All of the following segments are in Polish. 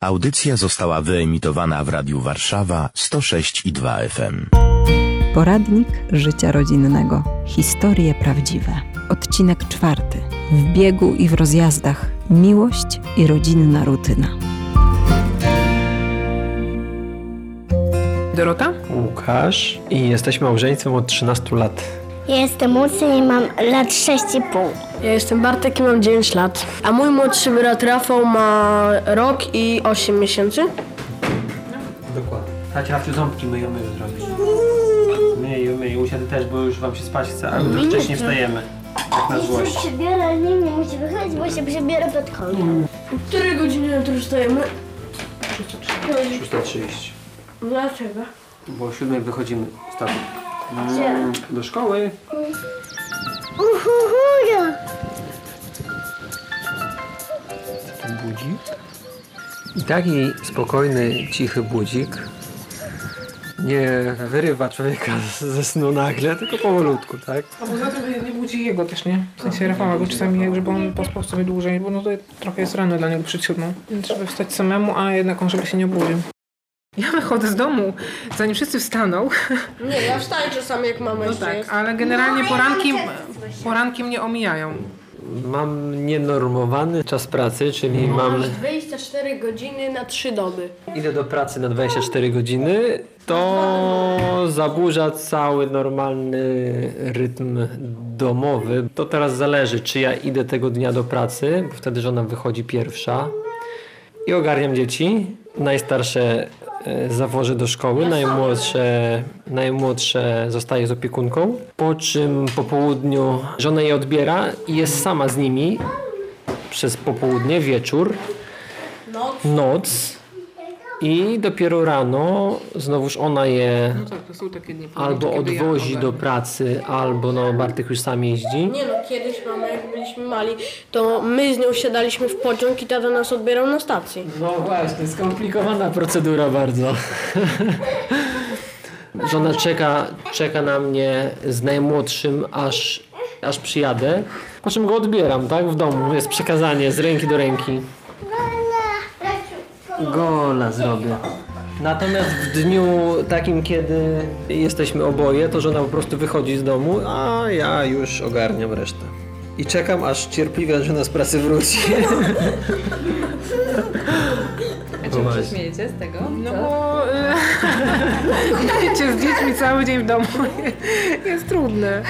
Audycja została wyemitowana w Radiu Warszawa 106 i 2 FM. Poradnik życia rodzinnego. Historie prawdziwe. Odcinek czwarty. W biegu i w rozjazdach. Miłość i rodzinna rutyna. Dorota? Łukasz i jesteśmy małżeństwem od 13 lat. Ja jestem młodszy i mam lat 6,5. Ja jestem Bartek i mam 9 lat. A mój młodszy brat Rafał ma rok i 8 miesięcy. Dokładnie. Chodź, Rafciu, ząbki myjemy już zrobić. Myj, myj, usiadł też, bo już wam się spać chce, a my wcześniej wstajemy. Jak na złość. Przebiera, ale nie, nie musi wychodzić, bo się przebiera pod kątem. Które godziny jutro wstajemy? 6.30. Dlaczego? Bo o 7 wychodzimy z tatą. Mm, Do szkoły. Uhuhuja! Budzik. I taki spokojny, cichy budzik nie wyrywa człowieka ze snu nagle, tylko powolutku, tak? A poza tym nie budzi jego też, nie? W sensie Rafała, bo czasami, żeby on pospał sobie dłużej, bo no to trochę jest rano dla niego przed siódmą. Więc trzeba wstać samemu, a jednak on żeby się nie obudził. Ja wychodzę z domu, zanim wszyscy wstaną, Nie, ja wstaję czasami jak mama no jeszcze tak, jest. ale generalnie poranki, poranki mnie omijają. Mam nienormowany czas pracy, czyli mam... Masz 24 godziny na 3 doby. Idę do pracy na 24 godziny, to zaburza cały normalny rytm domowy. To teraz zależy, czy ja idę tego dnia do pracy, bo wtedy żona wychodzi pierwsza i ogarniam dzieci. Najstarsze zawożę do szkoły, najmłodsze, najmłodsze zostaje z opiekunką. Po czym po południu żona je odbiera i jest sama z nimi przez popołudnie, wieczór noc i dopiero rano znowuż ona je No tak, to są takie dni. albo kiedy ja odwozi do pracy, albo no Bartek już sam jeździ. Nie no, kiedyś mama jak byliśmy mali, to my z nią siadaliśmy w pociąg i tata nas odbierał na stacji. No właśnie, skomplikowana procedura bardzo. Żona czeka, czeka na mnie z najmłodszym, aż, aż przyjadę. Po czym go odbieram, tak? W domu. Jest przekazanie z ręki do ręki. Gola zrobię. Natomiast w dniu takim, kiedy jesteśmy oboje, to żona po prostu wychodzi z domu, a ja już ogarniam resztę. I czekam, aż cierpliwie żona z pracy wróci. A czy się śmiejecie z tego? No Co? bo e, z dziećmi cały dzień w domu jest trudne.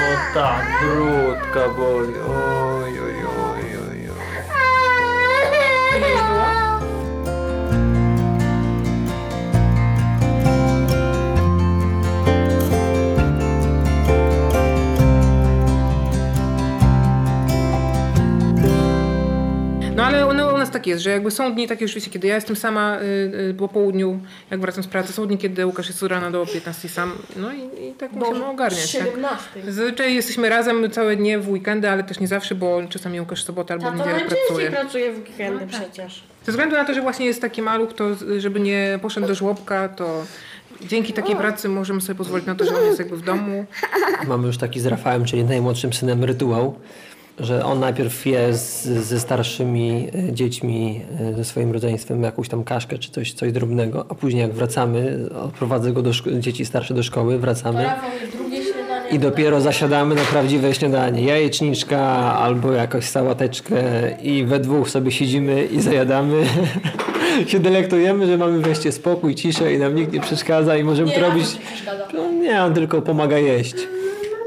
No tak, brudka boli. Oj, oj, tak jest, że jakby są dni takie rzeczywiście, kiedy ja jestem sama y, y, po południu, jak wracam z pracy, są dni, kiedy Łukasz jest od rana do 15 sam, no i, i tak musimy ogarniać. Tak? 17. Zazwyczaj jesteśmy razem całe dnie w weekendy, ale też nie zawsze, bo czasami Łukasz w sobotę albo w Tato niedzielę pracuje. pracuje w weekendy przecież. Ze względu na to, że właśnie jest taki maluch, to żeby nie poszedł do żłobka, to dzięki takiej pracy możemy sobie pozwolić na to, że on jest jakby w domu. Mamy już taki z Rafałem, czyli najmłodszym synem rytuał, że on najpierw je z, ze starszymi e, dziećmi, e, ze swoim rodzeństwem jakąś tam kaszkę czy coś, coś drobnego, a później jak wracamy, odprowadzę go do dzieci starsze do szkoły, wracamy. I dopiero zasiadamy na prawdziwe śniadanie. Jajeczniczka albo jakąś sałateczkę i we dwóch sobie siedzimy i zajadamy. się delektujemy, że mamy wreszcie spokój, ciszę i nam nikt nie przeszkadza i możemy Nie, to robić. No nie, on tylko pomaga jeść.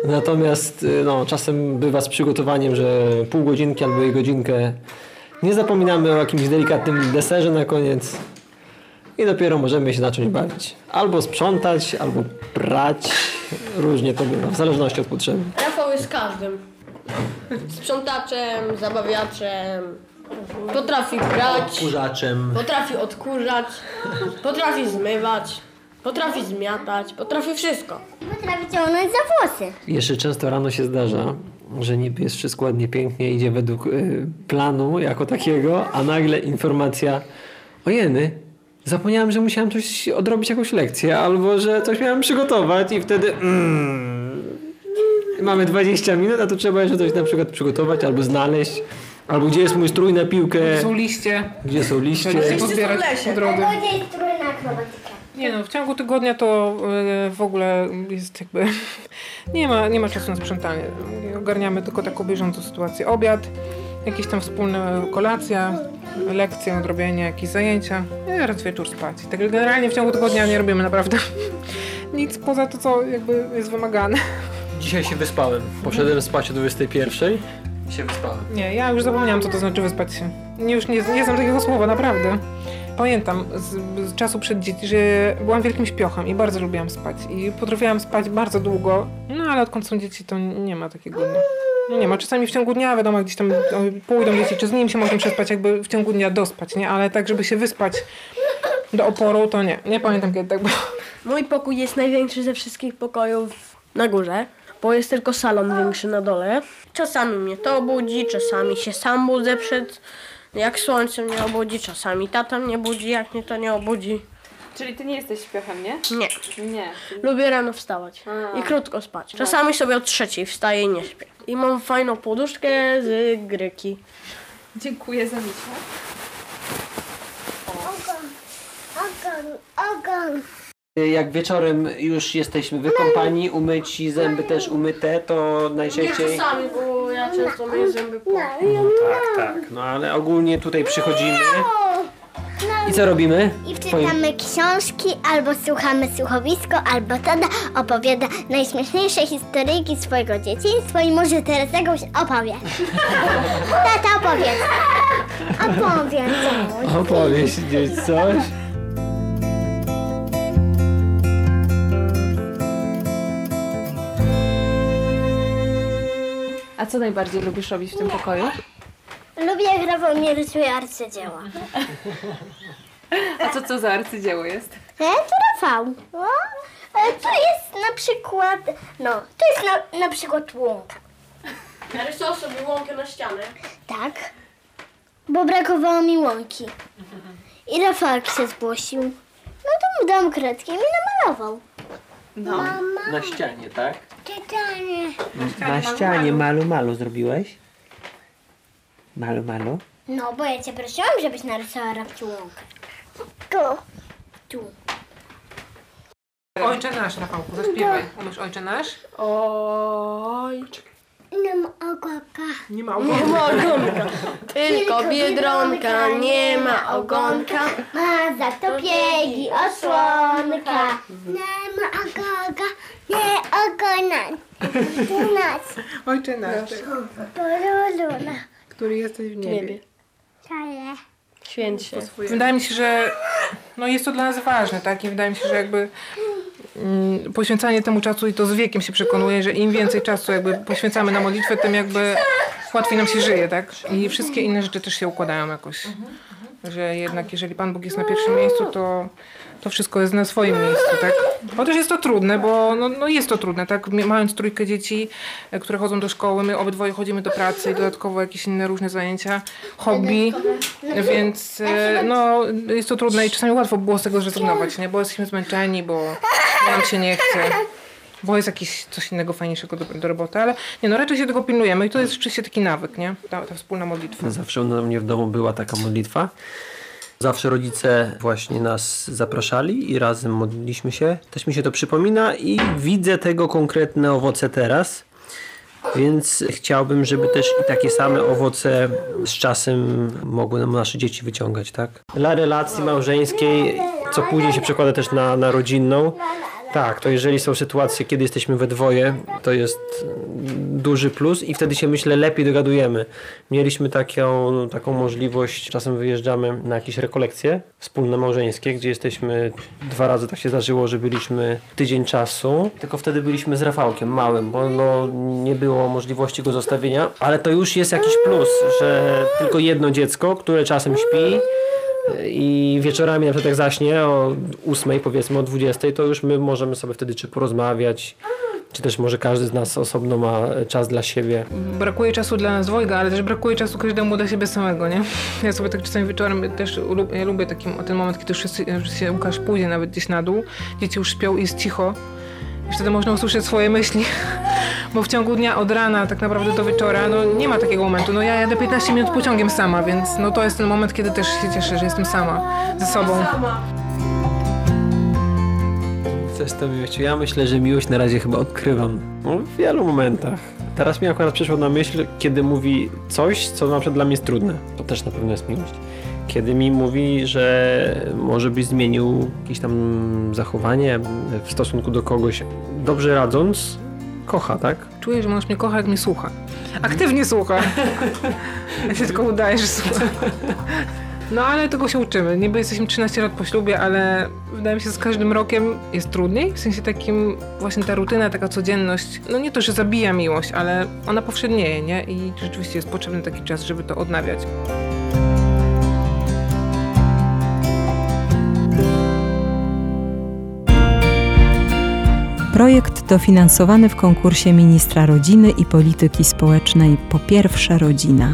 Natomiast y, no, czasem bywa z przygotowaniem, że pół godzinki albo i godzinkę nie zapominamy o jakimś delikatnym deserze na koniec i dopiero możemy się zacząć bawić. Albo sprzątać, albo prać. Różnie to bywa, w zależności od potrzeby. Rafał jest każdym. Sprzątaczem, zabawiaczem, potrafi grać, Kurzaczem. potrafi odkurzać, potrafi zmywać, potrafi zmiatać, potrafi wszystko. Potrafi ciągnąć za włosy. Jeszcze często rano się zdarza, że niby jest wszystko ładnie, pięknie, idzie według y, planu jako takiego, a nagle informacja ojeny, zapomniałem, że musiałem coś odrobić jakąś lekcję, albo że coś miałem przygotować i wtedy mm, mamy 20 minut, a tu trzeba jeszcze coś na przykład przygotować albo znaleźć. Albo gdzie jest mój strój na piłkę, Są liście, gdzie są liście. pozbierać po drodze. Gdzie jest trudna akrobatyka? Nie no, w ciągu tygodnia to e, w ogóle jest jakby... Nie ma, nie ma czasu na sprzątanie. Ogarniamy tylko taką bieżącą sytuację. Obiad, jakieś tam wspólne kolacja, lekcje, odrobienie, jakieś zajęcia. I raz wieczór spać. Tak generalnie w ciągu tygodnia nie robimy naprawdę nic poza to, co jakby jest wymagane. Dzisiaj się wyspałem. Poszedłem spać o 21 i się wyspałem. Nie, ja już zapomniałam, co to znaczy wyspać się. Nie, już nie, nie znam takiego słowa, naprawdę. Pamiętam z, z czasu przed dzieci, że byłam wielkim śpiochem i bardzo lubiłam spać. I potrafiłam spać bardzo długo, no ale odkąd są dzieci, to nie ma takiego dnia. No nie ma, czasami w ciągu dnia, wiadomo, gdzieś tam o, pójdą dzieci, czy z nim się można przespać, jakby w ciągu dnia dospać, nie? Ale tak, żeby się wyspać do oporu, to nie. Nie pamiętam, kiedy tak było. Mój pokój jest największy ze wszystkich pokojów na górze, bo jest tylko salon większy na dole. Czasami mnie to obudzi, czasami się sam budzę przed... Jak słońce mnie obudzi, czasami tata mnie budzi, jak mnie to nie obudzi. Czyli ty nie jesteś śpiochem, nie? Nie. Nie. Lubię rano wstawać A. i krótko spać. Czasami sobie o trzeciej wstaję i nie śpię. I mam fajną poduszkę z gryki. Dziękuję za mitwę. Ogon, ogon, ogon. Jak wieczorem już jesteśmy wykąpani, umyci, zęby też umyte, to Nie najczęściej... czasami, bo ja często myję zęby po. No tak, tak. No ale ogólnie tutaj przychodzimy. I co robimy? I czytamy książki, albo słuchamy słuchowisko, albo tata opowiada najśmieszniejsze historyjki swojego dzieciństwa i może teraz jakąś opowie. Tata opowiedz. Opowiedz coś. Opowieść gdzieś coś. A co najbardziej lubisz robić w tym pokoju? Lubię jak Rafał mi rysuje arcydzieła. A co co za arcydzieło jest? E, to Rafał. O, e, to jest na przykład, no, to jest na, na przykład łąka. Narysował sobie łąkę na ścianę. Tak, bo brakowało mi łąki. I Rafałek się zgłosił. No to mu dam kredki i mi namalował. No. Na ścianie, tak? Czytanie. Na ścianie malu malu zrobiłeś? Malu malu? No, bo ja cię prosiłam, żebyś narysowała Rafciu łąkę. Tu. Tu. Ojcze nasz, Rafałku, zaśpiewaj. Umiesz Ojcze nasz? Oj. Nie ma ogoka. Nie ma Nie ma ogonka. Tylko biedronka, nie ma ogonka. Ma za to piegi osłonka. Nie ma ogoga, nie ogona. Tu nas, Ojcze nasz, poruluna. który jesteś w niebie. Niebie. Czale. Święć się. Wydaje mi się, że no jest to dla nas ważne, tak? I wydaje mi się, że jakby poświęcanie temu czasu i to z wiekiem się przekonuje, że im więcej czasu jakby poświęcamy na modlitwę, tym jakby łatwiej nam się żyje, tak? I wszystkie inne rzeczy też się układają jakoś. Że jednak jeżeli Pan Bóg jest na pierwszym miejscu, to, to wszystko jest na swoim miejscu, tak? Chociaż jest to trudne, bo no, no jest to trudne, tak? Mając trójkę dzieci, e, które chodzą do szkoły, my obydwoje chodzimy do pracy i dodatkowo jakieś inne różne zajęcia, hobby, więc e, no jest to trudne i czasami łatwo było z tego zrezygnować, nie? Bo jesteśmy zmęczeni, bo nam się nie chce. Bo jest jakieś coś innego fajniejszego do, do roboty, ale nie no, raczej się tego pilnujemy i to jest rzeczywiście taki nawyk, nie? Ta, ta wspólna modlitwa. Zawsze u mnie w domu była taka modlitwa. Zawsze rodzice właśnie nas zapraszali i razem modliliśmy się. Też mi się to przypomina i widzę tego konkretne owoce teraz. Więc chciałbym, żeby też i takie same owoce z czasem mogły nam nasze dzieci wyciągać, tak? Dla relacji małżeńskiej, co później się przekłada też na, na rodzinną. Tak, to jeżeli są sytuacje, kiedy jesteśmy we dwoje, to jest duży plus i wtedy się myślę lepiej dogadujemy. Mieliśmy taką, taką możliwość, czasem wyjeżdżamy na jakieś rekolekcje wspólne małżeńskie, gdzie jesteśmy dwa razy tak się zdarzyło, że byliśmy tydzień czasu, tylko wtedy byliśmy z Rafałkiem małym, bo no, nie było możliwości go zostawienia, ale to już jest jakiś plus, że tylko jedno dziecko, które czasem śpi, i wieczorami na przykład jak zaśnie o 8 powiedzmy o 20 to już my możemy sobie wtedy czy porozmawiać czy też może każdy z nas osobno ma czas dla siebie. Brakuje czasu dla nas dwojga, ale też brakuje czasu każdemu dla siebie samego, nie? Ja sobie tak czasami wieczorem też lub, ja lubię taki, ten moment, kiedy już wszyscy, już się Łukasz pójdzie nawet gdzieś na dół, dzieci już śpią i jest cicho. I wtedy można usłyszeć swoje myśli. Bo w ciągu dnia od rana tak naprawdę do wieczora no nie ma takiego momentu. No ja jadę 15 minut pociągiem sama, więc no to jest ten moment, kiedy też się cieszę, że jestem sama ze sobą. Coś to miłość. Ja myślę, że miłość na razie chyba odkrywam. No, w wielu momentach. Teraz mi akurat przyszło na myśl, kiedy mówi coś, co na przykład dla mnie jest trudne. To też na pewno jest miłość. Kiedy mi mówi, że może byś zmienił jakieś tam zachowanie w stosunku do kogoś, dobrze radząc, kocha, tak? Czuję, że mąż mnie kocha, jak mnie słucha. Aktywnie słucha. Ja się tylko udaje, że słucha. No ale tego się uczymy. Niby jesteśmy 13 lat po ślubie, ale wydaje mi się, że z każdym rokiem jest trudniej. W sensie takim właśnie ta rutyna, taka codzienność, no nie to, że zabija miłość, ale ona powszednieje, nie? I rzeczywiście jest potrzebny taki czas, żeby to odnawiać. Projekt dofinansowany w konkursie Ministra Rodziny i Polityki Społecznej Po pierwsza rodzina.